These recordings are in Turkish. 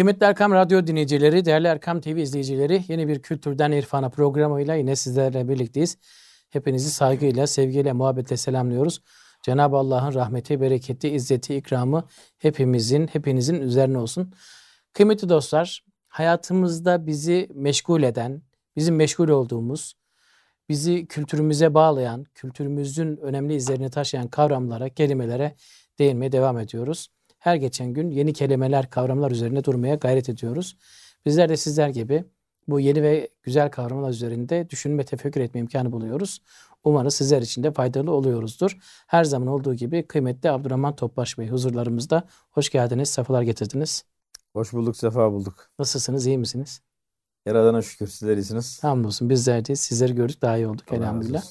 Kıymetli Erkam Radyo dinleyicileri, değerli Erkam TV izleyicileri yeni bir Kültürden İrfana programıyla yine sizlerle birlikteyiz. Hepinizi saygıyla, sevgiyle, muhabbetle selamlıyoruz. Cenab-ı Allah'ın rahmeti, bereketi, izzeti, ikramı hepimizin, hepinizin üzerine olsun. Kıymetli dostlar, hayatımızda bizi meşgul eden, bizim meşgul olduğumuz, bizi kültürümüze bağlayan, kültürümüzün önemli izlerini taşıyan kavramlara, kelimelere değinmeye devam ediyoruz. Her geçen gün yeni kelimeler, kavramlar üzerine durmaya gayret ediyoruz. Bizler de sizler gibi bu yeni ve güzel kavramlar üzerinde düşünme, tefekkür etme imkanı buluyoruz. Umarız sizler için de faydalı oluyoruzdur. Her zaman olduğu gibi kıymetli Abdurrahman Topbaş Bey huzurlarımızda. Hoş geldiniz, sefalar getirdiniz. Hoş bulduk, sefa bulduk. Nasılsınız, iyi misiniz? Yaradan'a şükür sizler iyisiniz. Hamdolsun bizler de sizleri gördük daha iyi olduk elhamdülillah.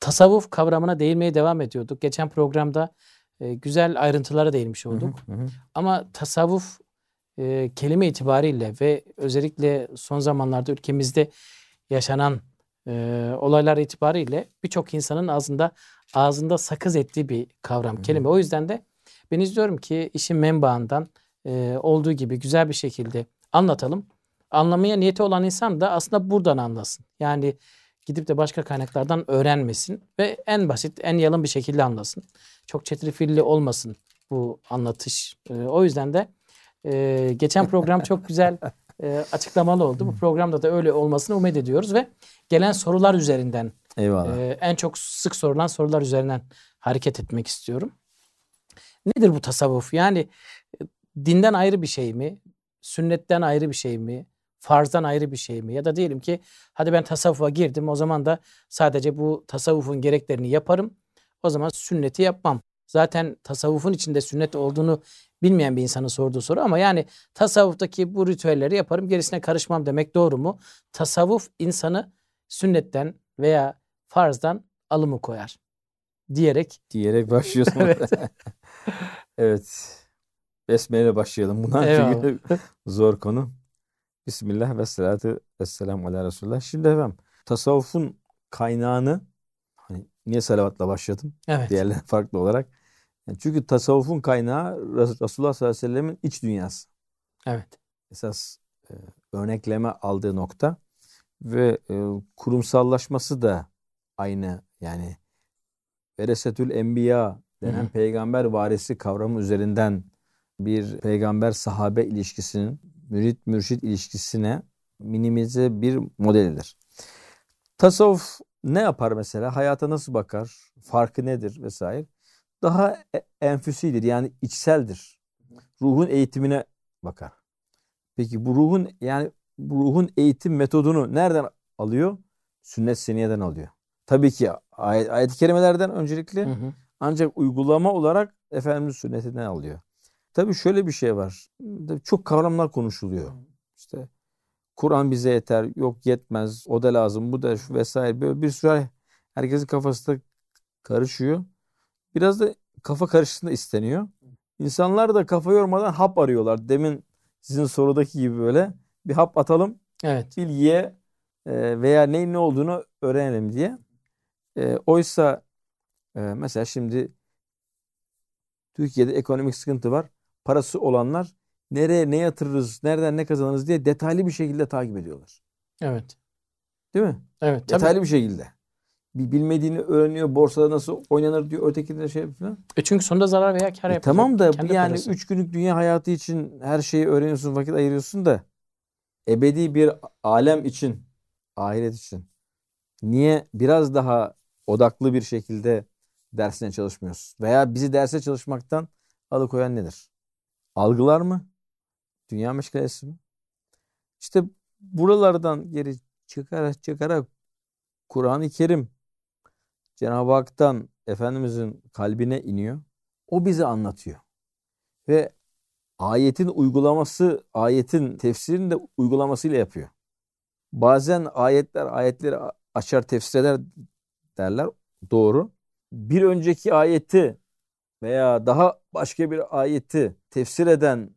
Tasavvuf kavramına değinmeye devam ediyorduk. Geçen programda e, güzel ayrıntılara değinmiş olduk. Hı hı hı. Ama tasavvuf e, kelime itibariyle ve özellikle son zamanlarda ülkemizde yaşanan e, olaylar itibariyle birçok insanın ağzında ağzında sakız ettiği bir kavram, hı kelime. O yüzden de ben istiyorum ki işin menbaından e, olduğu gibi güzel bir şekilde anlatalım. Anlamaya niyeti olan insan da aslında buradan anlasın. Yani gidip de başka kaynaklardan öğrenmesin ve en basit, en yalın bir şekilde anlasın. Çok çetrefilli olmasın bu anlatış. E, o yüzden de e, geçen program çok güzel e, açıklamalı oldu. Bu programda da öyle olmasını umut ediyoruz ve gelen sorular üzerinden Eyvallah. E, en çok sık sorulan sorular üzerinden hareket etmek istiyorum. Nedir bu tasavvuf? Yani e, dinden ayrı bir şey mi? Sünnetten ayrı bir şey mi? Farzdan ayrı bir şey mi? Ya da diyelim ki hadi ben tasavvufa girdim o zaman da sadece bu tasavvufun gereklerini yaparım. O zaman sünneti yapmam. Zaten tasavvufun içinde sünnet olduğunu bilmeyen bir insanın sorduğu soru ama yani tasavvuftaki bu ritüelleri yaparım gerisine karışmam demek doğru mu? Tasavvuf insanı sünnetten veya farzdan alımı koyar diyerek. Diyerek başlıyorsun. evet. evet. Besmele başlayalım buna çünkü zor konu. Bismillah ve salatu ve selamu ala Resulullah. Şimdi efendim tasavvufun kaynağını hani niye salavatla başladım? Evet. Diğerler farklı olarak. Yani çünkü tasavvufun kaynağı Resulullah sallallahu aleyhi ve sellemin iç dünyası. Evet. Esas e, örnekleme aldığı nokta ve e, kurumsallaşması da aynı yani Veresetül Enbiya denen Hı-hı. peygamber varisi kavramı üzerinden bir peygamber sahabe ilişkisinin mürit mürşit ilişkisine minimize bir modelidir. Tasavvuf ne yapar mesela? Hayata nasıl bakar? Farkı nedir vesaire? Daha e, enfüsidir yani içseldir. Ruhun eğitimine bakar. Peki bu ruhun yani bu ruhun eğitim metodunu nereden alıyor? Sünnet seniyeden alıyor. Tabii ki ayet, ayet-i kerimelerden öncelikli hı hı. ancak uygulama olarak Efendimiz sünnetinden alıyor. Tabii şöyle bir şey var. Çok kavramlar konuşuluyor. İşte Kur'an bize yeter, yok yetmez, o da lazım, bu da şu vesaire. Böyle bir sürü herkesin kafası da karışıyor. Biraz da kafa karışsın da isteniyor. İnsanlar da kafa yormadan hap arıyorlar. Demin sizin sorudaki gibi böyle bir hap atalım. Evet. Bilgiye e, veya neyin ne olduğunu öğrenelim diye. E, oysa e, mesela şimdi Türkiye'de ekonomik sıkıntı var parası olanlar nereye ne yatırırız, nereden ne kazanırız diye detaylı bir şekilde takip ediyorlar. Evet. Değil mi? Evet. Detaylı tabii. bir şekilde. Bir bilmediğini öğreniyor, borsada nasıl oynanır diyor, ötekinde şey falan. E çünkü sonunda zarar veya kar e yapacak. Tamam da Kendi yani parası. üç günlük dünya hayatı için her şeyi öğreniyorsun, vakit ayırıyorsun da ebedi bir alem için, ahiret için niye biraz daha odaklı bir şekilde dersine çalışmıyorsun? Veya bizi derse çalışmaktan alıkoyan nedir? Algılar mı? Dünya meşgalesi mi? İşte buralardan geri çıkarak çıkarak Kur'an-ı Kerim Cenab-ı Hak'tan Efendimizin kalbine iniyor. O bize anlatıyor. Ve ayetin uygulaması, ayetin tefsirini de uygulamasıyla yapıyor. Bazen ayetler ayetleri açar tefsir eder derler. Doğru. Bir önceki ayeti veya daha başka bir ayeti tefsir eden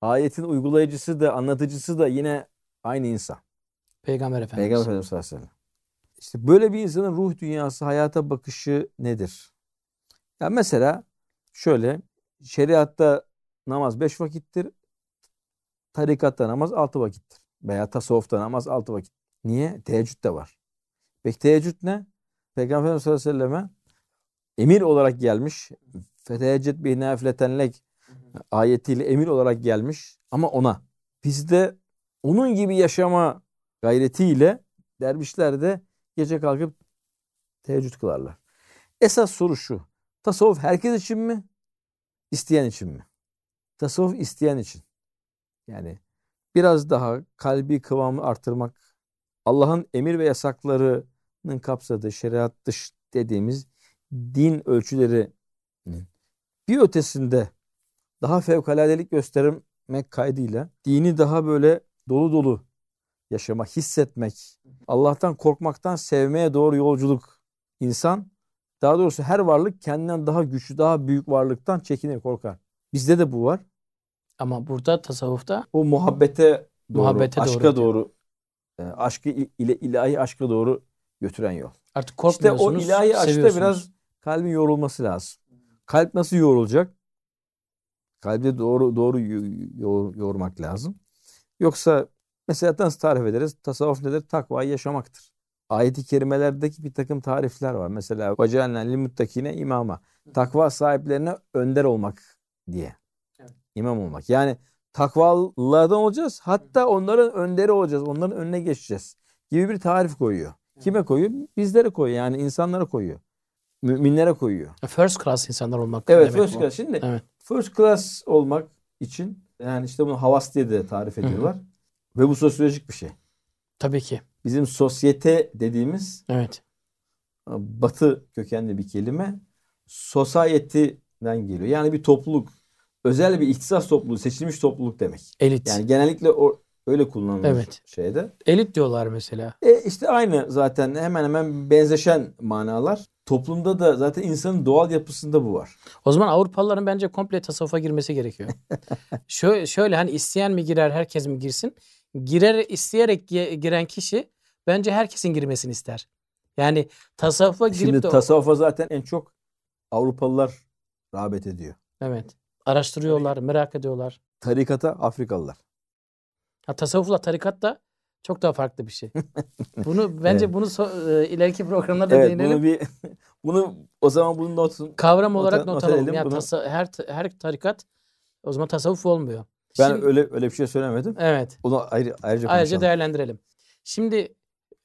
ayetin uygulayıcısı da anlatıcısı da yine aynı insan. Peygamber Efendimiz. Peygamber Efendimiz sallallahu aleyhi ve sellem. İşte böyle bir insanın ruh dünyası, hayata bakışı nedir? Ya mesela şöyle şeriatta namaz beş vakittir. tarikatta namaz altı vakittir. Veya tasavvufta namaz altı vakit. Niye? Teheccüd de var. Peki teheccüd ne? Peygamber Efendimiz sallallahu aleyhi ve selleme emir olarak gelmiş. Feteheccüd bi nafletenlek ayetiyle emir olarak gelmiş. Ama ona. Bizde onun gibi yaşama gayretiyle dervişler de gece kalkıp teheccüd kılarlar. Esas soru şu. Tasavvuf herkes için mi? İsteyen için mi? Tasavvuf isteyen için. Yani biraz daha kalbi kıvamı artırmak, Allah'ın emir ve yasaklarının kapsadığı şeriat dış dediğimiz din ölçülerinin bir ötesinde daha fevkaladelik göstermek kaydıyla dini daha böyle dolu dolu yaşamak, hissetmek, Allah'tan korkmaktan sevmeye doğru yolculuk insan daha doğrusu her varlık kendinden daha güçlü, daha büyük varlıktan çekinir, korkar. Bizde de bu var. Ama burada tasavvufta o muhabbete doğru, muhabbete aşka doğru, doğru, e, aşkı ile ilahi aşka doğru götüren yol. Artık İşte korkmuyorsunuz. o ilahi aşkta biraz kalbin yorulması lazım. Kalp nasıl yorulacak? Kalbi doğru doğru yor, yormak lazım. Yoksa mesela nasıl tarif ederiz? Tasavvuf nedir? Takvayı yaşamaktır. Ayet-i kerimelerdeki bir takım tarifler var. Mesela vacalen lil muttakine imama. Takva sahiplerine önder olmak diye. Evet. İmam olmak. Yani takvalılardan olacağız. Hatta onların önderi olacağız. Onların önüne geçeceğiz. Gibi bir tarif koyuyor. Kime koyuyor? Bizlere koyuyor. Yani insanlara koyuyor. Müminlere koyuyor. First class insanlar olmak Evet demek first bu. class. Şimdi Evet. first class olmak için yani işte bunu havas diye de tarif ediyorlar. Ve bu sosyolojik bir şey. Tabii ki. Bizim sosyete dediğimiz Evet. batı kökenli bir kelime society'den geliyor. Yani bir topluluk. Özel bir ihtisas topluluğu, seçilmiş topluluk demek. Elit. Yani genellikle o öyle kullanılır Evet. şeyde. Elit diyorlar mesela. E işte aynı zaten hemen hemen benzeşen manalar. Toplumda da zaten insanın doğal yapısında bu var. O zaman Avrupalıların bence komple tasavvufa girmesi gerekiyor. şöyle, şöyle hani isteyen mi girer, herkes mi girsin? Girer isteyerek gi- giren kişi bence herkesin girmesini ister. Yani tasavvufa girip Şimdi de tasavvufa zaten en çok Avrupalılar rağbet ediyor. evet araştırıyorlar, merak ediyorlar. Tarikata Afrikalılar. Ha, tasavvufla tarikat da çok daha farklı bir şey. Bunu bence Evet. bunu so- e, ileriki programlarda Evet değinelim. bunu bir bunu o zaman bunun notun Kavram olarak not alalım. Yani bunu. tasa- her her tarikat o zaman tasavvuf olmuyor. ben Şimdi- öyle öyle bir şey söylemedim. evet. Onu ayrı, ayrıca Ayrıca konuşalım. değerlendirelim. Şimdi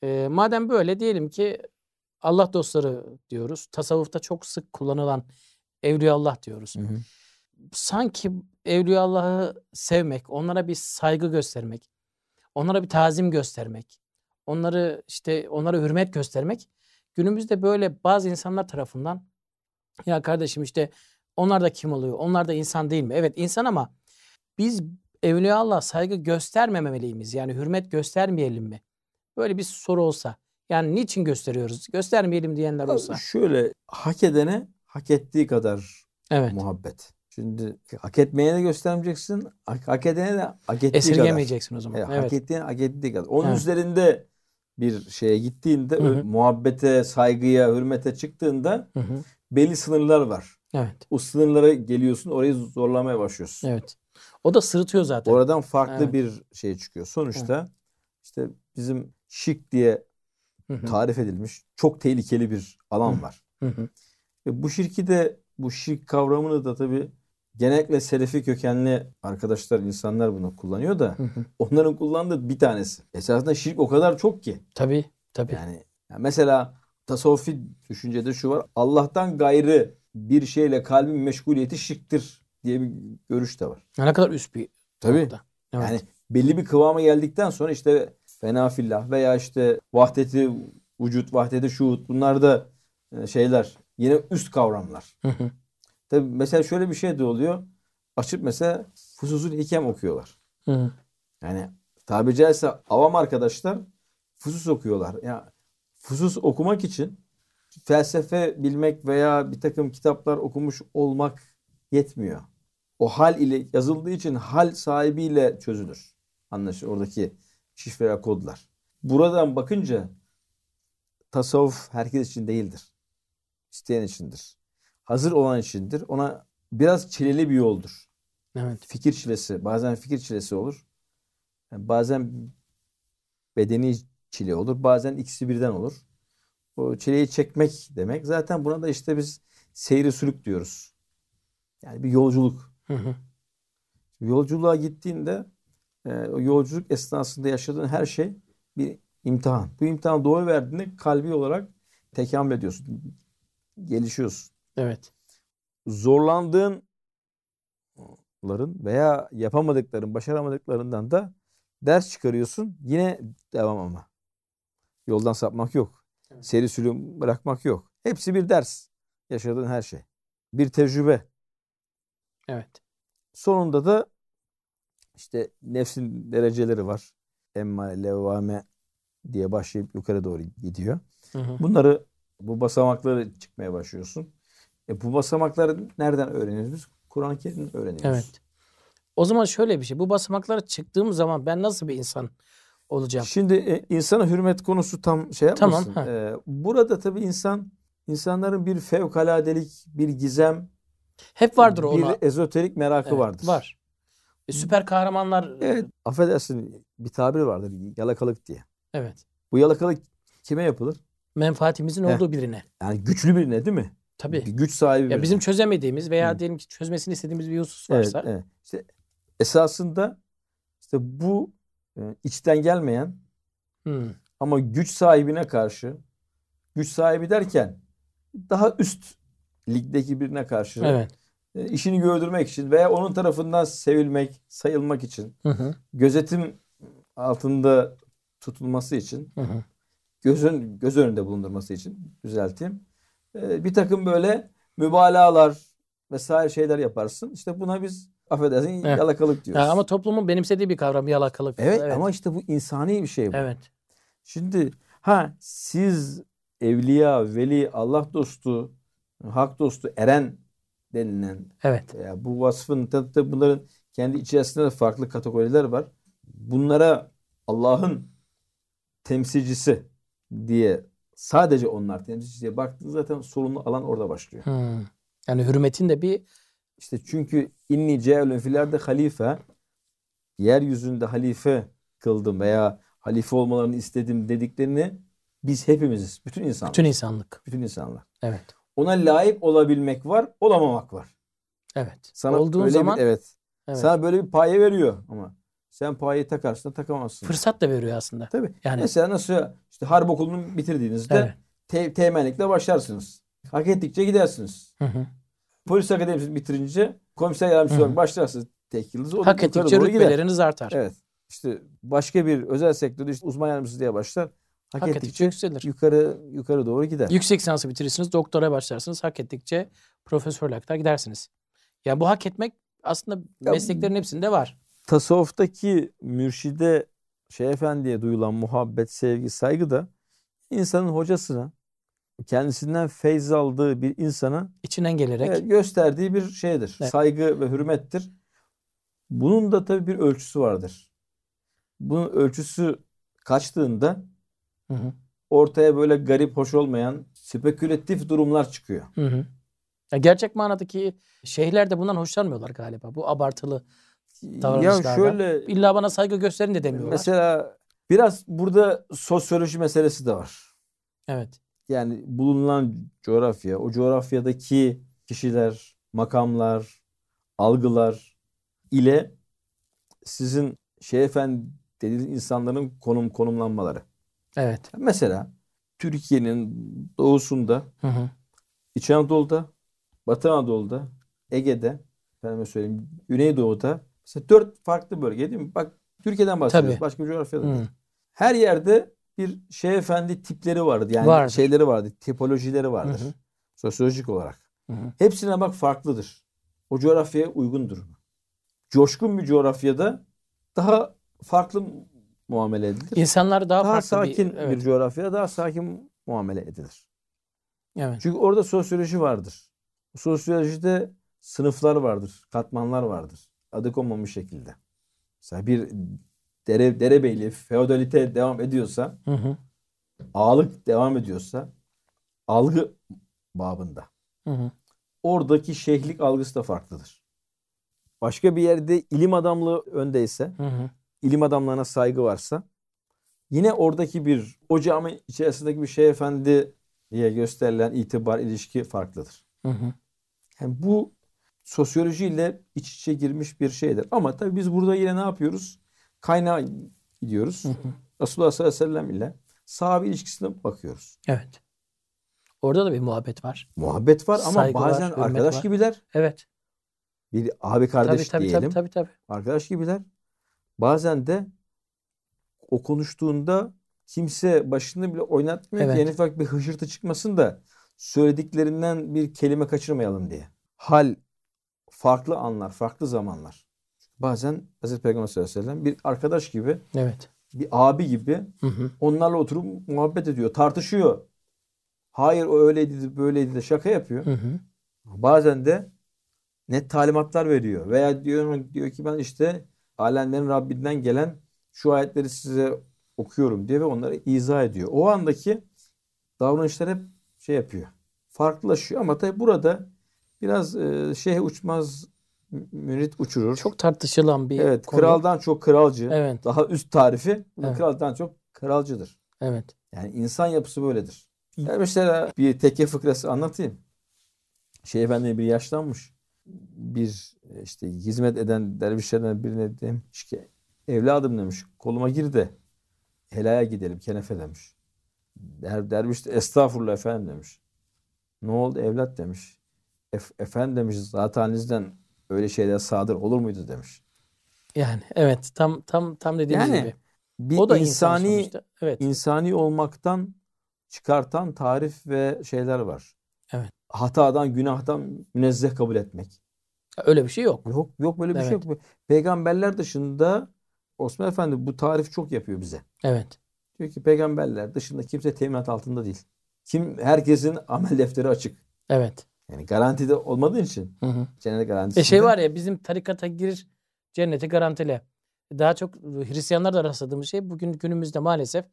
e, madem böyle diyelim ki Allah dostları diyoruz. Tasavvufta çok sık kullanılan Evliyaullah diyoruz. Hı hı. Sanki Evliyaullah'ı sevmek, onlara bir saygı göstermek, onlara bir tazim göstermek, onları işte onlara hürmet göstermek günümüzde böyle bazı insanlar tarafından ya kardeşim işte onlar da kim oluyor? Onlar da insan değil mi? Evet insan ama biz Evliyaullah saygı göstermemeliyiz. Yani hürmet göstermeyelim mi? Böyle bir soru olsa. Yani niçin gösteriyoruz? Göstermeyelim diyenler olsa. Şöyle hak edene hak ettiği kadar Evet. muhabbet. Şimdi hak etmeye de göstermeyeceksin. Hak, hak edene de hak ettiği kadar. Esirgemeyeceksin o zaman. Evet, Evet. Hak ettiğine hak ettiği kadar. Onun Evet. üzerinde bir şeye gittiğinde Hı hı. muhabbete, saygıya, hürmete çıktığında Hı hı. belli sınırlar var. Evet. O sınırlara geliyorsun, orayı zorlamaya başlıyorsun. Evet. O da sırıtıyor zaten. Oradan farklı Evet. bir şey çıkıyor. Sonuçta işte bizim şirk diye tarif edilmiş çok tehlikeli bir alan var. Hı hı. Ve bu şirki de bu şirk kavramını da tabii genellikle selefi kökenli arkadaşlar, insanlar bunu kullanıyor da Hı hı. onların kullandığı bir tanesi. Esasında şirk o kadar çok ki. Tabii. Tabii. Yani yani mesela tasavvufi düşüncede şu var. Allah'tan gayrı bir şeyle kalbin meşguliyeti şirktir diye bir görüş de var. Ne kadar üst bir Tabii. nokta. Evet. Yani belli bir kıvama geldikten sonra işte fena fillah veya işte vahdeti vücut, vahdeti şuhut bunlar da e, şeyler yine üst kavramlar. Hı hı. Tabii mesela şöyle bir şey de oluyor. Açıp mesela Fususul Hikem okuyorlar. Hı. Yani tabiri caizse avam arkadaşlar fusus okuyorlar. Yani fusus okumak için felsefe bilmek veya bir takım kitaplar okumuş olmak yetmiyor. O hal ile yazıldığı için hal sahibiyle çözülür. Anlaşılır oradaki şifre veya kodlar. Buradan bakınca tasavvuf herkes için değildir. İsteyen içindir. Hazır olan içindir. Ona biraz çileli bir yoldur. Evet. Fikir çilesi, bazen fikir çilesi olur. Yani bazen bedeni çile olur. Bazen ikisi birden olur. O çileyi çekmek demek. Zaten buna da işte biz seyri sülük diyoruz. Yani bir yolculuk. Hı hı. Yolculuğa gittiğinde e, o yolculuk esnasında yaşadığın her şey bir imtihan. Bu imtihan doğru verdiğinde kalbi olarak tekamül ediyorsun. Gelişiyorsun. Evet. Zorlandığın veya yapamadıkların, başaramadıklarından da ders çıkarıyorsun. Yine devam ama. Yoldan sapmak yok. Evet. Seri sürüm bırakmak yok. Hepsi bir ders. Yaşadığın her şey. Bir tecrübe. Evet. Sonunda da işte nefsin dereceleri var. Emma, levvame diye başlayıp yukarı doğru gidiyor. Hı hı. Bunları bu basamakları çıkmaya başlıyorsun. E bu basamakları nereden öğreniyoruz biz? Kur'an-ı Kerim'den öğreniyoruz. Evet. O zaman şöyle bir şey. Bu basamaklara çıktığım zaman ben nasıl bir insan olacağım? Şimdi e, insana hürmet konusu tam şey yapmasın. Tamam. E, burada tabii insan insanların bir fevkaladelik, bir gizem, hep vardır bir ona. Bir ezoterik merakı evet, vardır. Var. E, süper kahramanlar Evet, affedersin bir tabir vardır yalakalık diye. Evet. Bu yalakalık kime yapılır? Menfaatimizin Heh. olduğu birine. Yani güçlü birine değil mi? Tabii. Güç sahibi ya. Bizim çözemediğimiz veya Hı. diyelim ki çözmesini istediğimiz bir husus varsa. Evet, evet. İşte esasında işte bu e, içten gelmeyen hmm. ama güç sahibine karşı güç sahibi derken daha üst ligdeki birine karşı evet. E, işini gördürmek için veya onun tarafından sevilmek, sayılmak için hı hı. gözetim altında tutulması için hı hı. gözün göz önünde bulundurması için düzelteyim. E, bir takım böyle mübalağalar vesaire şeyler yaparsın. İşte buna biz affedersin evet. yalakalık diyoruz. Ya ama toplumun benimsediği bir kavram yalakalık. Evet, evet ama işte bu insani bir şey bu. Evet. Şimdi ha siz evliya, veli, Allah dostu, hak dostu, eren denilen evet. veya bu vasfın tabi bunların kendi içerisinde de farklı kategoriler var. Bunlara Allah'ın temsilcisi diye sadece onlar temsilcisi diye baktığınız zaten sorunlu alan orada başlıyor. Hmm. Yani hürmetin de bir işte çünkü inni cealun filerde halife yeryüzünde halife kıldım veya halife olmalarını istedim dediklerini biz hepimiziz. Bütün insanlık. Bütün insanlık. Bütün insanlar. Evet. Ona layık olabilmek var, olamamak var. Evet. Sana Olduğun zaman bir, evet, evet. Sana böyle bir paye veriyor ama sen payeyi takarsın takamazsın. Fırsat da veriyor aslında. Tabii. Yani mesela nasıl işte harp okulunu bitirdiğinizde evet. te- temenlikle başlarsınız. Hak ettikçe gidersiniz. Hı hı. Polis akademisini bitirince komiser yardımcısı olarak başlarsınız tek yıldız. Hak ettikçe rütbeleriniz gider. artar. Evet. İşte başka bir özel sektörde işte uzman yardımcısı diye başlar. Hak, hak ettikçe yükselir. Yukarı yukarı doğru gider. Yüksek lisansı bitirirsiniz, doktora başlarsınız. Hak ettikçe profesörlüğe kadar gidersiniz. Yani bu hak etmek aslında ya, mesleklerin hepsinde var. Tasavvuftaki mürşide şey efendiye duyulan muhabbet, sevgi, saygı da insanın hocasına kendisinden feyz aldığı bir insana içinden gelerek evet, gösterdiği bir şeydir. Evet. Saygı ve hürmettir. Bunun da tabii bir ölçüsü vardır. Bunun ölçüsü kaçtığında hı hı. ortaya böyle garip, hoş olmayan spekülatif durumlar çıkıyor. Hı hı. Ya gerçek manadaki şeyhler de bundan hoşlanmıyorlar galiba. Bu abartılı davranışlardan. Ya şöyle illa bana saygı gösterin de demiyorlar. Mesela biraz burada sosyoloji meselesi de var. Evet yani bulunan coğrafya, o coğrafyadaki kişiler, makamlar, algılar ile sizin şey efendi dediğiniz insanların konum konumlanmaları. Evet. Mesela Türkiye'nin doğusunda, hı hı. İç Anadolu'da, Batı Anadolu'da, Ege'de, efendime söyleyeyim, Güneydoğu'da mesela dört farklı bölge değil mi? Bak Türkiye'den bahsediyoruz. Tabii. Başka bir coğrafyada değil. Her yerde bir şey efendi tipleri vardı. Yani vardır. şeyleri vardı. Tipolojileri vardır. Hı hı. Sosyolojik olarak. Hı hı. Hepsine bak farklıdır. O coğrafyaya uygundur. Coşkun bir coğrafyada daha farklı muamele edilir. İnsanlar daha, daha farklı sakin bir, evet. bir coğrafyada daha sakin muamele edilir. Evet. Çünkü orada sosyoloji vardır. Sosyolojide sınıflar vardır, katmanlar vardır. Adı konmamış şekilde. Mesela bir dere, derebeyli, feodalite devam ediyorsa, hı hı. ağalık devam ediyorsa, algı babında. Hı hı. Oradaki şeyhlik algısı da farklıdır. Başka bir yerde ilim adamlığı öndeyse, hı hı. ilim adamlarına saygı varsa yine oradaki bir o cami içerisindeki bir şey efendi diye gösterilen itibar ilişki farklıdır. Hı hı. Yani bu sosyolojiyle iç içe girmiş bir şeydir. Ama tabii biz burada yine ne yapıyoruz? Kaynağa gidiyoruz. Hı hı. Resulullah sallallahu aleyhi ve sellem ile sahabe ilişkisine bakıyoruz. Evet. Orada da bir muhabbet var. Muhabbet var ama Saygı bazen var, arkadaş var. gibiler. Evet. Bir abi kardeş tabii, tabii, diyelim. Tabii, tabii, tabii. Arkadaş gibiler. Bazen de o konuştuğunda kimse başını bile oynatmıyor evet. ki en ufak bir hışırtı çıkmasın da söylediklerinden bir kelime kaçırmayalım diye. Hal farklı anlar, farklı zamanlar. Bazen Hazreti Peygamber sallallahu aleyhi ve sellem bir arkadaş gibi, evet. bir abi gibi hı hı. onlarla oturup muhabbet ediyor, tartışıyor. Hayır o öyleydi, böyleydi de şaka yapıyor. Hı hı. Bazen de net talimatlar veriyor veya diyor diyor ki ben işte alemlerin Rabbinden gelen şu ayetleri size okuyorum diye ve onları izah ediyor. O andaki davranışlar hep şey yapıyor. Farklılaşıyor ama tabi burada biraz e, şeyh uçmaz mürit uçurur. Çok tartışılan bir Evet, konu. kraldan çok kralcı. Evet. Daha üst tarifi evet. kraldan çok kralcıdır. Evet. Yani insan yapısı böyledir. Yani mesela bir tekke fıkrası anlatayım. Şey efendi bir yaşlanmış. Bir işte hizmet eden dervişlerden birine demiş ki evladım demiş koluma gir de helaya gidelim kenefe demiş. Der, derviş de estağfurullah efendim demiş. Ne oldu evlat demiş. Ef, efendim demiş zatenizden öyle şeyler sadır olur muydu demiş. Yani evet tam tam tam dediğiniz yani, gibi. Bir o da insani insan evet. insani olmaktan çıkartan tarif ve şeyler var. Evet. Hatadan, günahtan münezzeh kabul etmek. Öyle bir şey yok. Yok yok böyle bir şey evet. şey yok. Peygamberler dışında Osman Efendi bu tarif çok yapıyor bize. Evet. Diyor ki peygamberler dışında kimse teminat altında değil. Kim herkesin amel defteri açık. Evet. Yani garantide olmadığı için. Hı hı. Cennet garantisi. E şey var ya bizim tarikata gir cenneti garantile. Daha çok Hristiyanlarda rastladığımız şey bugün günümüzde maalesef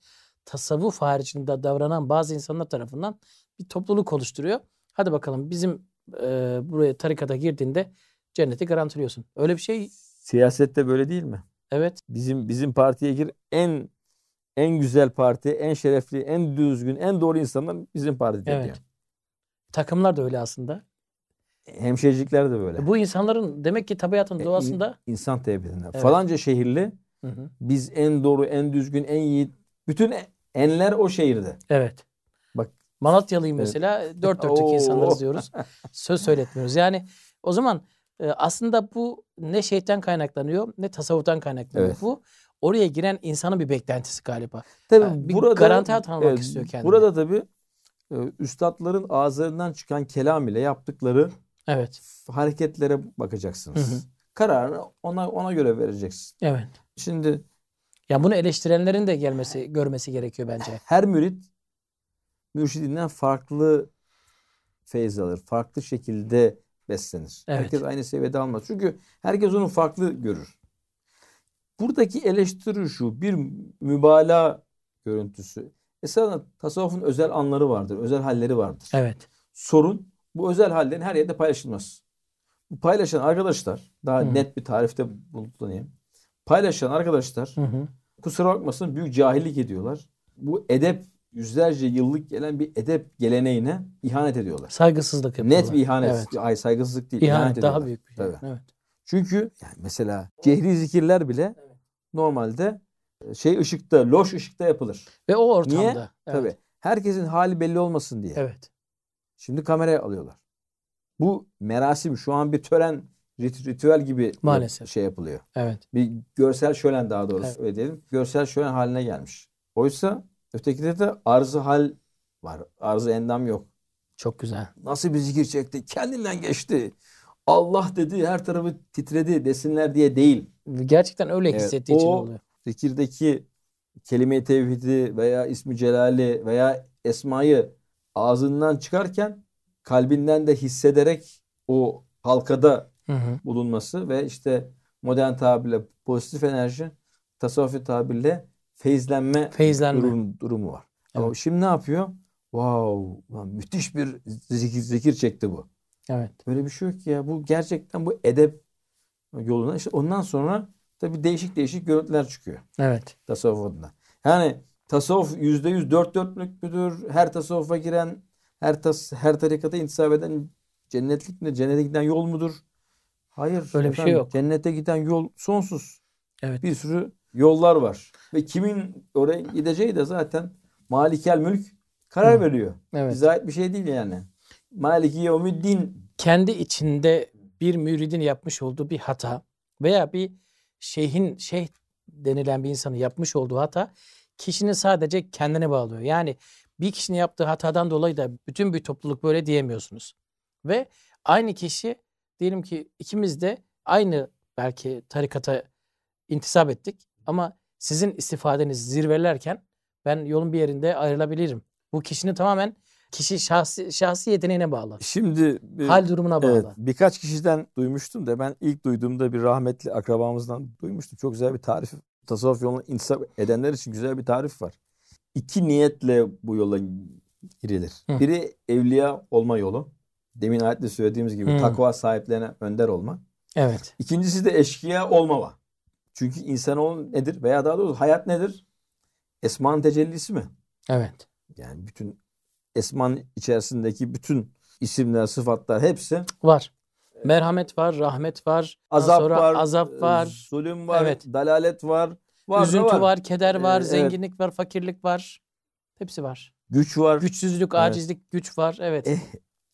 tasavvuf haricinde davranan bazı insanlar tarafından bir topluluk oluşturuyor. Hadi bakalım bizim e, buraya tarikata girdiğinde cenneti garantiliyorsun. Öyle bir şey. Siyasette böyle değil mi? Evet. Bizim bizim partiye gir en en güzel parti, en şerefli, en düzgün, en doğru insanlar bizim partide evet. diyor. Takımlar da öyle aslında. Hemşehrilikler de böyle. Bu insanların demek ki tabiatın e, doğasında. insan terbiyesinde. Evet. Falanca şehirli hı hı. biz en doğru, en düzgün, en iyi. Bütün enler o şehirde. Evet. Bak Malatyalıyım evet. mesela dört dörtlük insanlarız diyoruz. Söz söyletmiyoruz. Yani o zaman e, aslında bu ne şeytan kaynaklanıyor ne tasavvuftan kaynaklanıyor. Evet. Bu oraya giren insanın bir beklentisi galiba. Tabii yani bir burada garanti tanımak evet, istiyor kendine. Burada tabii üstadların ağızlarından çıkan kelam ile yaptıkları evet. hareketlere bakacaksınız. Hı hı. Kararını ona ona göre vereceksin. Evet. Şimdi ya bunu eleştirenlerin de gelmesi görmesi gerekiyor bence. Her mürit mürşidinden farklı feyz alır. Farklı şekilde beslenir. Evet. Herkes aynı seviyede almaz. Çünkü herkes onu farklı görür. Buradaki eleştiri şu. Bir mübalağa görüntüsü. Esasında tasavvufun özel anları vardır. Özel halleri vardır. Evet. Sorun bu özel hallerin her yerde paylaşılmaz. Bu paylaşan arkadaşlar daha hı net bir tarifte bulunayım. Paylaşan arkadaşlar Hı-hı. kusura bakmasın büyük cahillik ediyorlar. Bu edep yüzlerce yıllık gelen bir edep geleneğine ihanet ediyorlar. Saygısızlık yapıyorlar. Net bir ihanet. Evet. Ay saygısızlık değil. İhanet, ihanet daha büyük bir şey. Tabii. Evet. Çünkü yani mesela cehri zikirler bile evet. normalde şey ışıkta, loş ışıkta yapılır. Ve o ortamda. Niye? Evet. Tabii. Herkesin hali belli olmasın diye. Evet. Şimdi kameraya alıyorlar. Bu merasim şu an bir tören rit ritüel gibi Maalesef. şey yapılıyor. Evet. Bir görsel şölen daha doğrusu evet. öyle diyelim. Görsel şölen haline gelmiş. Oysa ötekide de arzı hal var. Arzı endam yok. Çok güzel. Nasıl bir zikir çekti? Kendinden geçti. Allah dedi her tarafı titredi desinler diye değil. Gerçekten öyle evet, hissettiği için oluyor. Zikirdeki kelime-i tevhidi veya ismi celali veya esmayı ağzından çıkarken kalbinden de hissederek o halkada hı hı. bulunması ve işte modern tabirle pozitif enerji, tasavvufi tabirle feyizlenme, feyizlenme. Durum, durumu var. Evet. Ama şimdi ne yapıyor? Wow, müthiş bir zikir, zikir çekti bu. Evet. Böyle bir şey yok ki ya. Bu gerçekten bu edep yoluna. İşte ondan sonra tabi değişik değişik görüntüler çıkıyor. Evet. Tasavvuf adına. Yani tasavvuf yüzde yüz dört dörtlük müdür? Her tasavvufa giren, her tas her tarikata intisap eden cennetlik mi? Cennete giden yol mudur? Hayır. Öyle bir şey yok. Cennete giden yol sonsuz. Evet. Bir sürü yollar var. Ve kimin oraya gideceği de zaten Malikel Mülk karar Hı. veriyor. Evet. Bize ait bir şey değil yani. Maliki Yevmiddin. Kendi içinde bir müridin yapmış olduğu bir hata veya bir şeyhin şeyh denilen bir insanın yapmış olduğu hata kişinin sadece kendine bağlıyor. Yani bir kişinin yaptığı hatadan dolayı da bütün bir topluluk böyle diyemiyorsunuz. Ve aynı kişi diyelim ki ikimiz de aynı belki tarikata intisap ettik ama sizin istifadeniz zirvelerken ben yolun bir yerinde ayrılabilirim. Bu kişinin tamamen kişi şahsi, şahsi yeteneğine bağlı. Şimdi hal durumuna bağlı. Evet, birkaç kişiden duymuştum da ben ilk duyduğumda bir rahmetli akrabamızdan duymuştum. Çok güzel bir tarif. Tasavvuf yoluna intisap edenler için güzel bir tarif var. İki niyetle bu yola girilir. Hı. Biri evliya olma yolu. Demin ayetle söylediğimiz gibi Hı. takva sahiplerine önder olma. Evet. İkincisi de eşkıya olmama. Çünkü insanoğlu nedir? Veya daha doğrusu hayat nedir? Esman tecellisi mi? Evet. Yani bütün esman içerisindeki bütün isimler, sıfatlar hepsi var. Merhamet var, rahmet var, azap sonra var, azap var, zulüm var, evet. dalalet var, var üzüntü var. var, keder var, ee, zenginlik evet. var, fakirlik var. Hepsi var. Güç var. Güçsüzlük, acizlik, evet. güç var. Evet. Eh,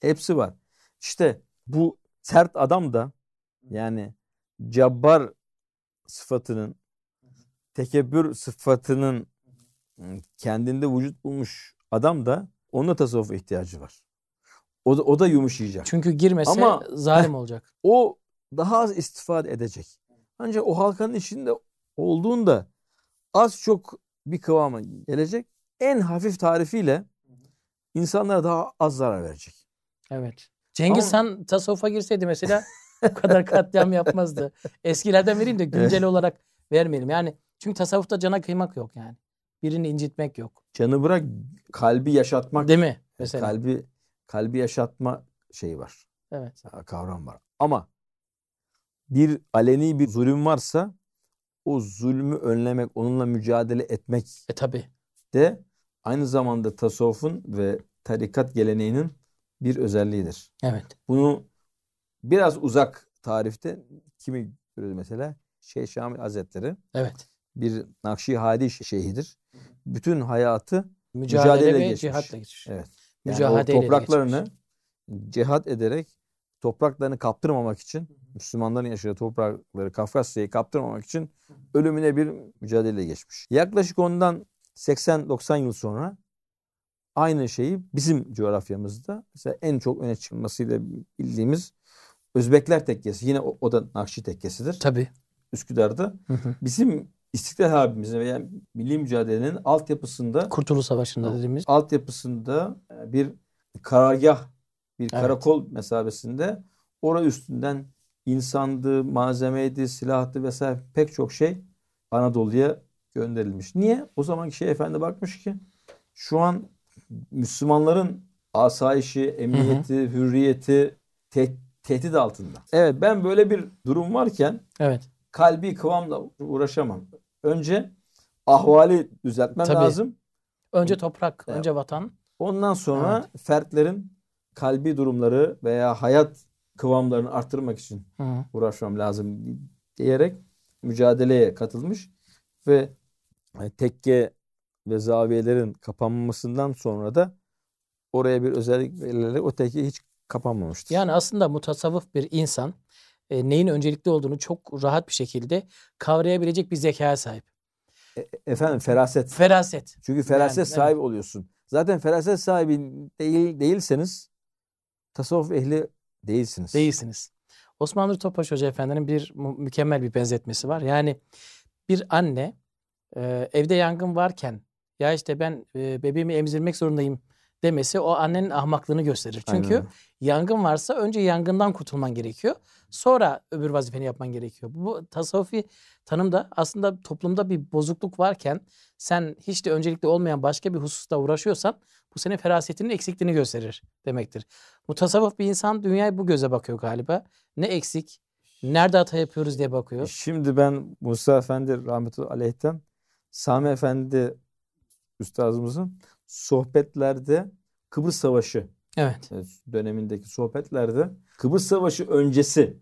hepsi var. İşte bu sert adam da yani cabbar sıfatının tekebbür sıfatının kendinde vücut bulmuş adam da ona tasavvufa ihtiyacı var. O da, o da yumuşayacak. Çünkü girmese Ama, zalim olacak. O daha az istifade edecek. Ancak o halkanın içinde olduğunda az çok bir kıvama gelecek. En hafif tarifiyle insanlara daha az zarar verecek. Evet. Cengiz Ama... Han tasavvufa girseydi mesela bu kadar katliam yapmazdı. Eskilerden vereyim de güncel olarak vermeyelim. Yani çünkü tasavvufta cana kıymak yok yani. Birini incitmek yok. Canı bırak kalbi yaşatmak. Değil mi? Mesela. Kalbi kalbi yaşatma şeyi var. Evet. Kavram var. Ama bir aleni bir zulüm varsa o zulmü önlemek, onunla mücadele etmek e, tabi. de aynı zamanda tasavvufun ve tarikat geleneğinin bir özelliğidir. Evet. Bunu biraz uzak tarifte kimi görüyoruz mesela? Şeyh Şamil Hazretleri. Evet. Bir Nakşi Hadi şeyhidir. Bütün hayatı mücadele, mücadele ve geçmiş. cihatla geçmiş. Evet. Yani Mücadele o topraklarını geçmiş. cihat ederek topraklarını kaptırmamak için Müslümanların yaşadığı toprakları Kafkasya'yı kaptırmamak için ölümüne bir mücadele geçmiş. Yaklaşık ondan 80-90 yıl sonra aynı şeyi bizim coğrafyamızda mesela en çok öne çıkmasıyla bildiğimiz Özbekler tekkesi. Yine o, o da Nakşi tekkesidir. Tabii. Üsküdar'da. Hı hı. Bizim İstiklal Harbimizin veya milli mücadelenin altyapısında Kurtuluş Savaşı'nda dediğimiz altyapısında e, bir karargah, bir evet. karakol mesabesinde oraya üstünden insandı, malzemeydi, silahtı vesaire pek çok şey Anadolu'ya gönderilmiş. Niye? O zamanki şey efendi bakmış ki şu an Müslümanların asayişi, emniyeti, hı hı. hürriyeti te- tehdit altında. Evet ben böyle bir durum varken evet. Kalbi kıvamla uğraşamam. Önce ahvali düzeltmen Tabii. lazım. Önce toprak, evet. önce vatan. Ondan sonra evet. fertlerin kalbi durumları veya hayat kıvamlarını arttırmak için Hı. uğraşmam lazım diyerek mücadeleye katılmış ve e, tekke ve zaviyelerin kapanmasından sonra da oraya bir özellik verilerek o tekke hiç kapanmamıştır. Yani aslında mutasavvıf bir insan e, neyin öncelikli olduğunu çok rahat bir şekilde kavrayabilecek bir zekaya sahip. E, efendim feraset. Feraset. Çünkü feraset yani, sahibi evet. oluyorsun. Zaten feraset sahibi değil değilseniz tasavvuf ehli değilsiniz. Değilsiniz. Osman Nur Topbaş Hoca Efendi'nin bir mükemmel bir benzetmesi var. Yani bir anne e, evde yangın varken ya işte ben e, bebeğimi emzirmek zorundayım demesi o annenin ahmaklığını gösterir. Çünkü Aynen. yangın varsa önce yangından kurtulman gerekiyor. Sonra öbür vazifeni yapman gerekiyor. Bu tasavvufi tanımda aslında toplumda bir bozukluk varken sen hiç de öncelikli olmayan başka bir hususta uğraşıyorsan bu senin ferasetinin eksikliğini gösterir demektir. Mutasavvuf bir insan dünyaya bu göze bakıyor galiba. Ne eksik, Nerede hata yapıyoruz diye bakıyor. Şimdi ben Musa Efendi rahmetullahi aleyhten Sami Efendi üstazımızın sohbetlerde Kıbrıs Savaşı evet. dönemindeki sohbetlerde Kıbrıs Savaşı öncesi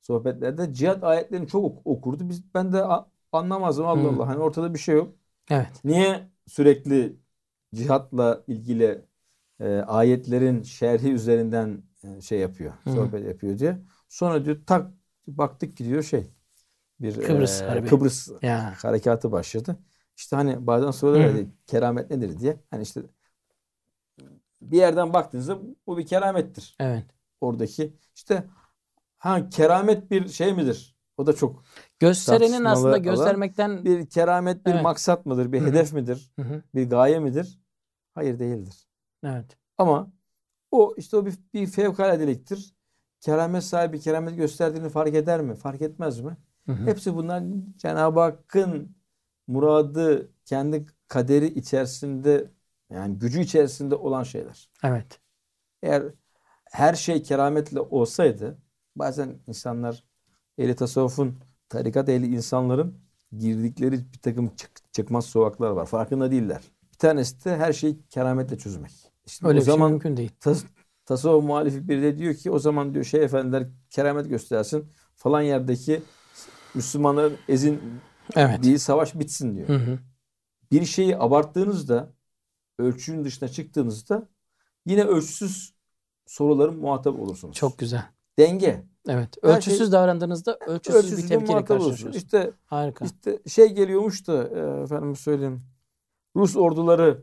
sohbetlerde cihat ayetlerini çok okurdu. Biz ben de anlamazdım Allah hmm. Allah. Hani ortada bir şey yok. Evet. Niye sürekli cihatla ilgili e, ayetlerin şerhi üzerinden e, şey yapıyor, hmm. sohbet yapıyor diye. Sonra diyor tak baktık gidiyor şey bir Kıbrıs, e, Kıbrıs ya. harekatı başladı. İşte hani bazen soruyorlar hmm. keramet nedir diye. Hani işte bir yerden baktığınızda bu bir keramettir. Evet. Oradaki işte ha keramet bir şey midir? O da çok gösterenin aslında göstermekten bir keramet bir evet. maksat mıdır? Bir Hı-hı. hedef midir? Hı-hı. Bir gaye midir? Hayır değildir. Evet. Ama o işte o bir, bir fevkaladeliktir. Keramet sahibi keramet gösterdiğini fark eder mi? Fark etmez mi? Hı-hı. Hepsi bunlar Cenab-ı Hakk'ın muradı kendi kaderi içerisinde yani gücü içerisinde olan şeyler. Evet. Eğer her şey kerametle olsaydı bazen insanlar ehli tasavvufun tarikat ehli insanların girdikleri bir takım çık, çıkmaz sokaklar var. Farkında değiller. Bir tanesi de her şeyi kerametle çözmek. İşte Öyle o şey zaman şey mümkün değil. Tas, tasavvuf muhalifi biri de diyor ki o zaman diyor şey efendiler keramet göstersin falan yerdeki Müslümanların ezin evet. değil savaş bitsin diyor. Hı hı. Bir şeyi abarttığınızda ölçünün dışına çıktığınızda yine ölçüsüz soruların muhatap olursunuz. Çok güzel. Denge. Evet. Ölçüsüz şey, davrandığınızda ölçüsüz, ölçüsüz bir tehlikeyle karşılaşıyorsunuz. İşte, Harika. İşte şey geliyormuş da e, efendim söyleyeyim. Rus orduları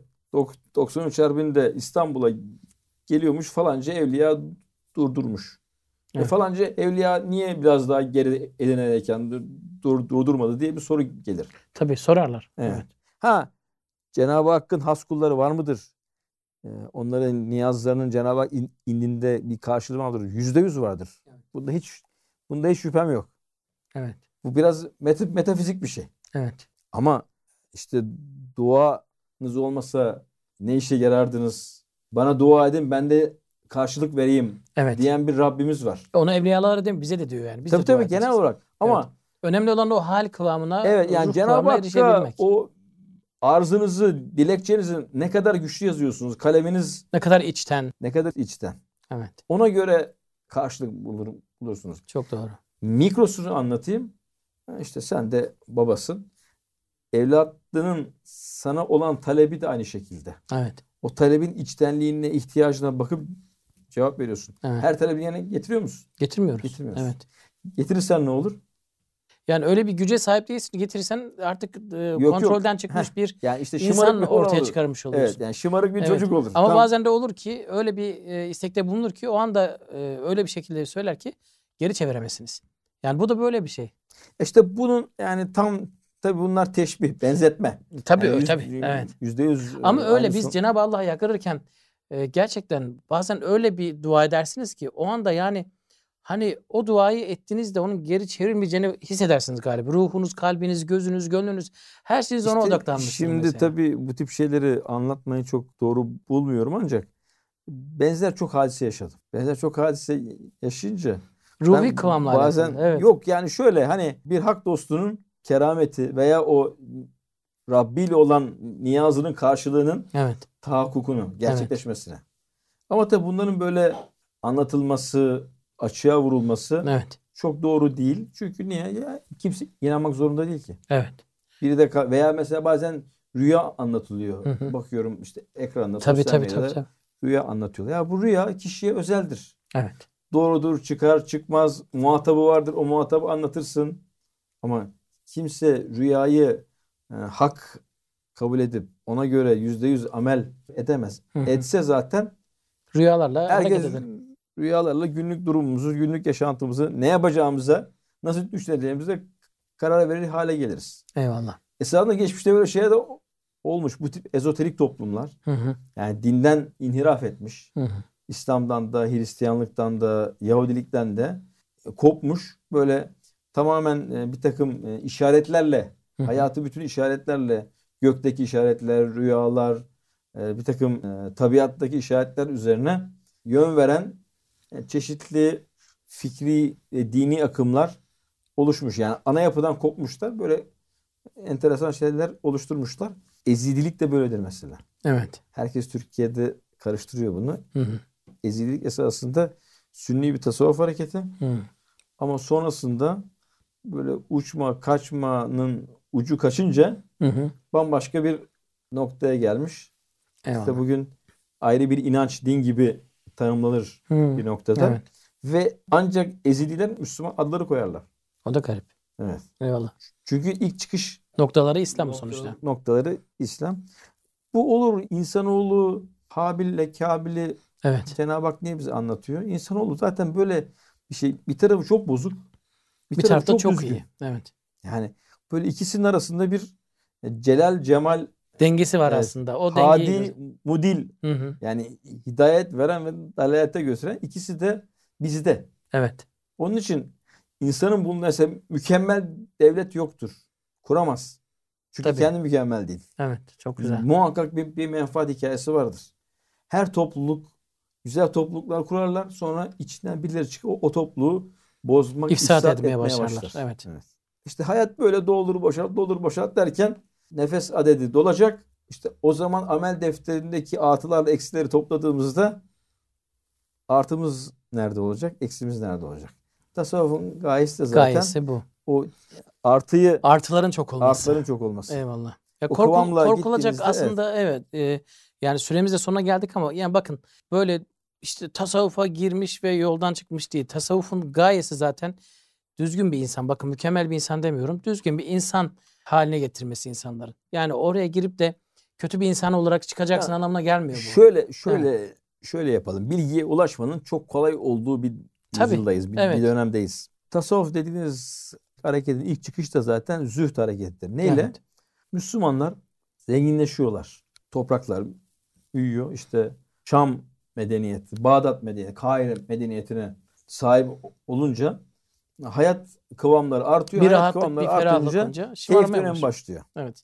93 Harbi'nde İstanbul'a geliyormuş falanca evliya durdurmuş. E, evet. E falanca evliya niye biraz daha geri elinereken dur, durdurmadı diye bir soru gelir. Tabii sorarlar. Evet. evet. Ha Cenab-ı Hakk'ın has kulları var mıdır? Ee, onların niyazlarının Cenab-ı Hak indinde bir karşılığı vardır. Yüzde yüz vardır. Evet. Bunda hiç bunda hiç şüphem yok. Evet. Bu biraz meta, metafizik bir şey. Evet. Ama işte duanız olmasa ne işe yarardınız? Bana dua edin ben de karşılık vereyim evet. diyen bir Rabbimiz var. Onu evliyalara değil mi? Bize de diyor yani. Biz tabii tabii genel olarak. Ama evet. önemli olan o hal kıvamına, evet, yani Cenab-ı Hakk'a o arzınızı, dilekçenizi ne kadar güçlü yazıyorsunuz? Kaleminiz ne kadar içten. Ne kadar içten. Evet. Ona göre karşılık bulur, bulursunuz. Çok doğru. Mikrosunu anlatayım. İşte sen de babasın. Evladının sana olan talebi de aynı şekilde. Evet. O talebin içtenliğine, ihtiyacına bakıp cevap veriyorsun. Evet. Her talebini yerine getiriyor musun? Getirmiyoruz. Getirmiyoruz. Evet. Getirirsen ne olur? Yani öyle bir güce sahip değilsin. Getirirsen artık e, yok, kontrolden yok. çıkmış Heh. bir yani işte insan ortaya olur. çıkarmış oluyorsun. Evet yani şımarık bir evet. çocuk olur. Ama Tam... bazen de olur ki öyle bir e, istekte bulunur ki o anda e, öyle bir şekilde söyler ki geri çeviremezsiniz. Yani bu da böyle bir şey. İşte bunun yani tam tabii bunlar teşbih, benzetme. Tabii yani yüz, tabii. Evet. Yüzde yüz. Ama öyle aynısı. biz Cenab-ı Allah'a yakırırken e, gerçekten bazen öyle bir dua edersiniz ki o anda yani Hani o duayı ettiğinizde onun geri çevrilmeyeceğini hissedersiniz galiba. Ruhunuz, kalbiniz, gözünüz, gönlünüz her şeyiniz ona işte odaklanmışsınız. Şimdi mesela. tabii bu tip şeyleri anlatmayı çok doğru bulmuyorum ancak benzer çok hadise yaşadım. Benzer çok hadise yaşayınca Ruhi kıvamlar. Bazen evet. yok yani şöyle hani bir hak dostunun kerameti veya o Rabbi ile olan niyazının karşılığının evet. tahakkukunu gerçekleşmesine. Evet. Ama tabii bunların böyle anlatılması, açığa vurulması evet. çok doğru değil. Çünkü niye? Ya, kimse inanmak zorunda değil ki. Evet. Biri de veya mesela bazen rüya anlatılıyor. Hı hı. Bakıyorum işte ekranda tabii, sosyal tabii, medyada tabii, tabii. rüya anlatıyorlar. Ya bu rüya kişiye özeldir. Evet. Doğrudur, çıkar, çıkmaz, muhatabı vardır. O muhatabı anlatırsın. Ama kimse rüyayı e, hak kabul edip ona göre yüzde yüz amel edemez. Hı hı. Etse zaten rüyalarla herkes rüyalarla günlük durumumuzu, günlük yaşantımızı, ne yapacağımıza, nasıl düşüneceğimize karar verir hale geliriz. Eyvallah. Esasında geçmişte böyle şeyler de olmuş. Bu tip ezoterik toplumlar. Hı hı. Yani dinden inhiraf etmiş. Hı hı. İslam'dan da, Hristiyanlıktan da, Yahudilikten de kopmuş. Böyle tamamen e, bir takım e, işaretlerle. Hayatı bütün işaretlerle, gökteki işaretler, rüyalar, e, bir takım tabiattaki işaretler üzerine yön veren çeşitli fikri, e, dini akımlar oluşmuş. Yani ana yapıdan kopmuşlar. Böyle enteresan şeyler oluşturmuşlar. Ezidilik de böyledir mesela. Evet. Herkes Türkiye'de karıştırıyor bunu. Hı hı. Ezidilik esasında sünni bir tasavvuf hareketi. Hı. Ama sonrasında böyle uçma, kaçmanın ucu kaçınca Hı hı. bambaşka bir noktaya gelmiş. Eyvallah. İşte bugün ayrı bir inanç, din gibi tanımlanır Hı. bir noktada. Evet. Ve ancak Ezidiler Müslüman adları koyarlar. O da garip. Evet. Eyvallah. Çünkü ilk çıkış Noktaları İslam sonuçta. noktaları İslam. Bu olur insanoğlu Habil'le Kabil'i Evet. Cenab-ı Hak niye bize anlatıyor? İnsanoğlu zaten böyle bir şey. Bir tarafı çok bozuk. Bir tarafta çok, düzgün. iyi. Evet. Yani böyle ikisinin arasında bir celal cemal Dengesi var Evet. aslında. O dengeyi. hadi mudil Hı hı. yani hidayet veren ve dalalete götüren ikisi de bizde. Evet. Onun için insanın mesela mükemmel devlet yoktur. Kuramaz. Çünkü Tabii. kendi mükemmel değil. Evet. Çok güzel. Muhakkak bir, bir menfaat hikayesi vardır. Her topluluk güzel topluluklar kurarlar. Sonra içinden birileri çıkıp o, o topluluğu bozmak, İfsad ifsad etmeye etmeye başlarlar. başlar. Evet. İşte hayat böyle doldur boşalt doldur boşalt derken nefes adedi dolacak. İşte o zaman amel defterindeki artılarla eksileri topladığımızda artımız nerede olacak? Eksimiz nerede olacak? Tasavvufun gayesi de zaten Gayesi bu. o artıyı Artıların çok olması. artların çok olması. Eyvallah. Ya korkul- korkulacak aslında evet. e, yani süremiz de sonuna geldik ama yani bakın böyle işte tasavvufa girmiş ve yoldan çıkmış değil. Tasavvufun gayesi zaten düzgün bir insan. Bakın mükemmel bir insan demiyorum. Düzgün bir insan haline getirmesi insanların. Yani oraya girip de kötü bir insan olarak çıkacaksın Ya, anlamına gelmiyor bu. Şöyle şöyle şöyle yapalım. Bilgiye ulaşmanın çok kolay olduğu bir Tabii, yüzyıldayız. Bir, evet. bir dönemdeyiz. Tasavvuf dediğiniz hareketin ilk çıkışı da zaten zühd harekettir. Neyle? Evet. Müslümanlar zenginleşiyorlar. Topraklar büyüyor. İşte Şam medeniyeti, Bağdat medeniyeti, Kahire medeniyetine sahip olunca hayat kıvamları artıyor. Bir hayat rahatlık, kıvamları bir artınca olunca keyif dönemi başlıyor. Evet.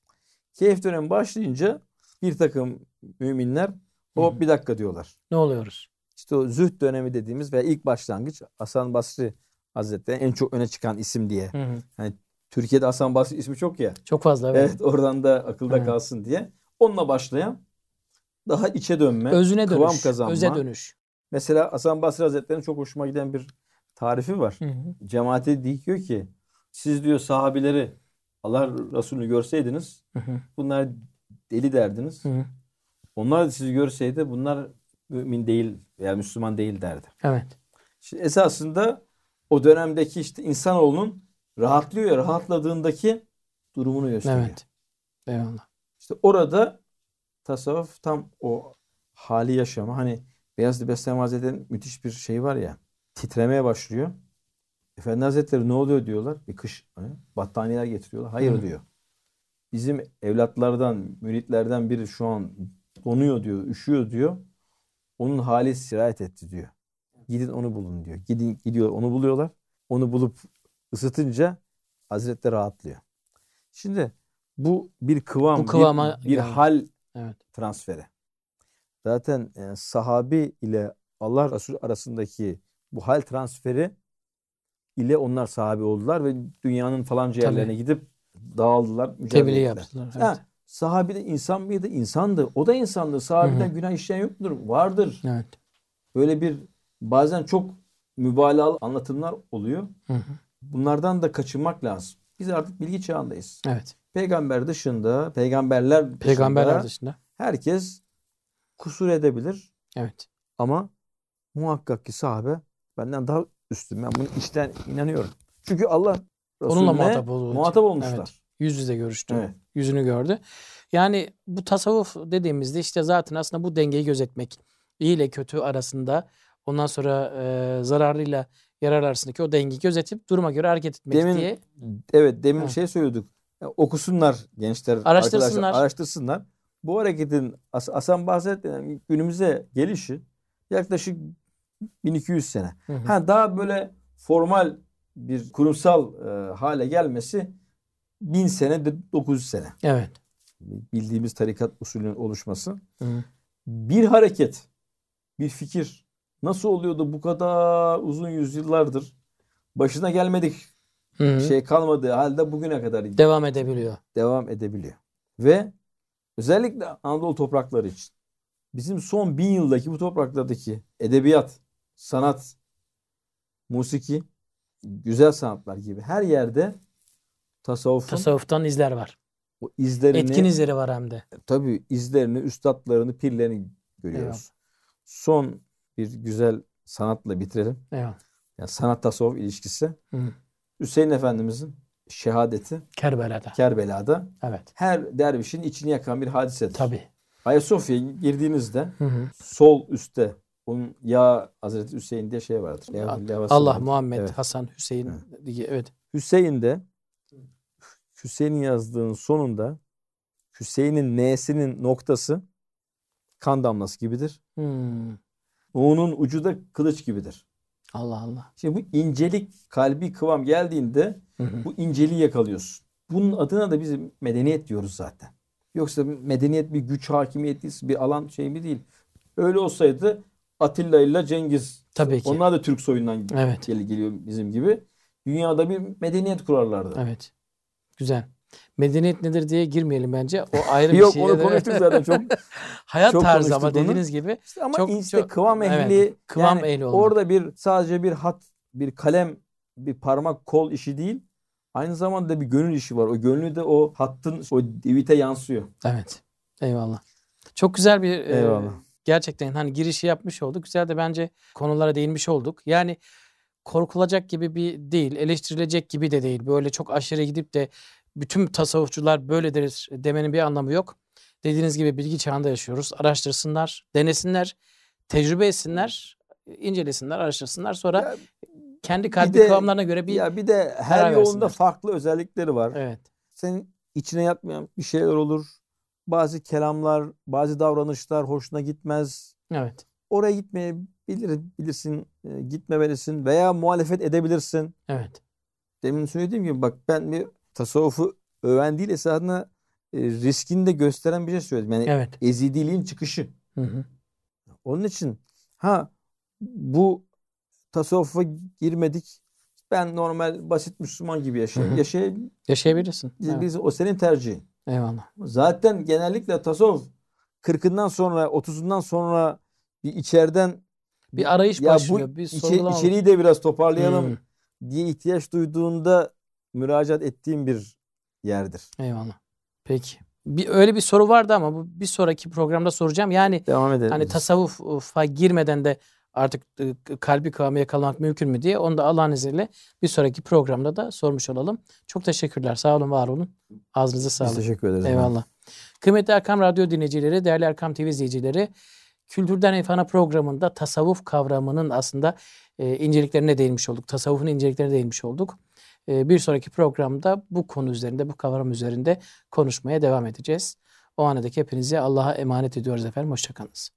Keyif dönemi başlayınca bir takım müminler Hı hop hı. bir dakika diyorlar. Ne oluyoruz? İşte o zühd dönemi dediğimiz veya ilk başlangıç Hasan Basri Hazretleri en çok öne çıkan isim diye. Hı hı. Türkiye'de Hasan Basri ismi çok ya. Çok fazla evet. Evet, oradan da akılda Evet. kalsın diye. Onunla başlayan daha içe dönme, Özüne kıvam dönüş. kazanma. Öze dönüş. Mesela Hasan Basri Hazretleri'nin çok hoşuma giden bir tarifi var. Hı hı. Cemaate diyor ki siz diyor sahabileri Allah Resulü'nü görseydiniz Hı hı. bunlar deli derdiniz. Hı hı. Onlar da sizi görseydi bunlar mümin değil veya Müslüman değil derdi. Evet. Şimdi esasında o dönemdeki işte insanoğlunun rahatlıyor ya rahatladığındaki durumunu gösteriyor. Evet. Eyvallah. İşte orada tasavvuf tam o hali yaşama. Hani Beyazıt Bestami Hazretleri'nin müthiş bir şey var ya. Titremeye başlıyor. Efendi Hazretleri ne oluyor diyorlar. Bir kış hani, battaniyeler getiriyorlar. Hayır Hı. diyor. Bizim evlatlardan, müritlerden biri şu an donuyor diyor, üşüyor diyor. Onun hali sirayet etti diyor. Gidin onu bulun diyor. Gidin gidiyor onu buluyorlar. Onu bulup ısıtınca Hazretleri rahatlıyor. Şimdi bu bir kıvam, Bu bir- kıvama bir, geldi. hal Evet. transferi. Zaten e, sahabi ile Allah Resulü arasındaki bu hal transferi ile onlar sahabi oldular ve dünyanın falanca Tabii. yerlerine gidip dağıldılar, Tebliğ yaptılar. Evet. Ha, sahabi de insan mıydı? İnsandı. O da insandı. Sahabiden Hı hı. günah işleyen yoktur. Vardır. Evet. Böyle bir bazen çok mübalağalı anlatımlar oluyor. Hı hı. Bunlardan da kaçınmak lazım. Biz artık bilgi çağındayız. Evet. Peygamber dışında, peygamberler dışında Peygamberler dışında. herkes kusur edebilir. Evet. Ama muhakkak ki sahabe benden daha üstün. Ben bunu içten inanıyorum. Çünkü Allah Onunla muhatap oldu. muhatap olmuşlar. Evet. Yüz yüze görüştü. Evet. Yüzünü gördü. Yani bu tasavvuf dediğimizde işte zaten aslında bu dengeyi gözetmek. İyi ile kötü arasında ondan sonra e, zararlıyla yarar arasındaki o dengeyi gözetip duruma göre hareket etmek Demin diye. Evet demin Ha. şey söylüyorduk. Ya, okusunlar gençler, Araştırsınlar. arkadaşlar araştırsınlar. Bu hareketin As Hasan Bahsettiğinden günümüze gelişi yaklaşık 1200 sene. Hı hı. Ha daha böyle formal bir kurumsal e, hale gelmesi 1000 sene de 900 sene. Evet. Bildiğimiz tarikat usulünün oluşması. Hı hı. Bir hareket, bir fikir Nasıl oluyordu bu kadar uzun yüzyıllardır başına gelmedik Hı-hı. şey kalmadığı halde bugüne kadar devam edebiliyor. Devam edebiliyor. Ve özellikle Anadolu toprakları için bizim son bin yıldaki bu topraklardaki edebiyat, sanat, musiki, güzel sanatlar gibi her yerde tasavvufun tasavvuftan izler var. O izlerini etkin izleri var hem de. Tabii izlerini, üstadlarını, pirlerini görüyoruz. Evet. Son bir güzel sanatla bitirelim. Evet. Yani sanat tasavvuf ilişkisi. Hı. Hüseyin Efendimizin şehadeti Kerbela'da. Kerbela'da. Evet. Her dervişin içini yakan bir hadisedir. Tabii. Ayasofya'ya girdiğinizde hı hı. sol üstte onun ya Hazreti Hüseyin diye şey vardır. Allah. Muhammed evet. Hasan Hüseyin evet. diye evet. Hüseyin de Hüseyin'in yazdığının sonunda Hüseyin'in N'sinin noktası kan damlası gibidir. Hmm. O'nun ucu da kılıç gibidir. Allah Allah. Şimdi bu incelik kalbi kıvam geldiğinde hı hı. bu inceliği yakalıyorsun. Bunun adına da biz medeniyet diyoruz zaten. Yoksa medeniyet bir güç hakimiyeti bir alan şey mi değil. Öyle olsaydı Atilla ile Cengiz Tabii ki. onlar da Türk soyundan evet. geliyor bizim gibi. Dünyada bir medeniyet kurarlardı. Evet. Güzel. Medeniyet nedir diye girmeyelim bence. O ayrı bir Yok, şey. Yok onu konuştuk zaten çok. Hayat çok tarzı ama dediğiniz gibi. İşte ama çok, işte çok, kıvam ehli. Evet, kıvam yani ehli olmak. Orada bir sadece bir hat, bir kalem, bir parmak kol işi değil. Aynı zamanda bir gönül işi var. O gönlü de o hattın o divite yansıyor. Evet. Eyvallah. Çok güzel bir e, Eyvallah. E, gerçekten hani girişi yapmış olduk. Güzel de bence konulara değinmiş olduk. Yani korkulacak gibi bir değil, eleştirilecek gibi de değil. Böyle çok aşırı gidip de bütün tasavvufçular böyledir demenin bir anlamı yok. Dediğiniz gibi bilgi çağında yaşıyoruz. Araştırsınlar, denesinler, tecrübe etsinler, incelesinler, araştırsınlar. Sonra ya, kendi kalbi de, kıvamlarına göre bir Ya bir de her yolunda farklı özellikleri var. Evet. Senin içine yatmayan bir şeyler olur. Bazı kelamlar, bazı davranışlar hoşuna gitmez. Evet. Oraya gitmeye bilir, bilirsin, e, gitmemelisin veya muhalefet edebilirsin. Evet. Demin söylediğim gibi bak ben bir tasavvufu öven değil esasında e, riskini de gösteren bir şey söyledim. Yani evet. ezidiliğin çıkışı. Hı hı. Onun için ha bu tasavvufa girmedik. Ben normal basit Müslüman gibi yaşayayım. Yaşay Yaşayabilirsin. Biz, evet. O senin tercihin. Eyvallah. Zaten genellikle tasavvuf 40'ından sonra 30'undan sonra bir içeriden bir arayış ya başlıyor. Bu bir içe, içeriği de biraz toparlayalım hmm. diye ihtiyaç duyduğunda müracaat ettiğim bir yerdir. Eyvallah. Peki. Bir, öyle bir soru vardı ama bu bir sonraki programda soracağım. Yani Devam edelim. hani tasavvufa girmeden de artık kalbi kıvamı yakalamak mümkün mü diye onu da Allah'ın izniyle bir sonraki programda da sormuş olalım. Çok teşekkürler. Sağ olun, var olun. Ağzınıza sağlık. Biz teşekkür ederiz. Eyvallah. Ben. Kıymetli Erkam Radyo dinleyicileri, değerli Erkam TV izleyicileri, Kültürden İrfana programında tasavvuf kavramının aslında e, inceliklerine değinmiş olduk. Tasavvufun inceliklerine değinmiş olduk. E, bir sonraki programda bu konu üzerinde, bu kavram üzerinde konuşmaya devam edeceğiz. O anadaki hepinizi Allah'a emanet ediyoruz efendim. Hoşçakalınız.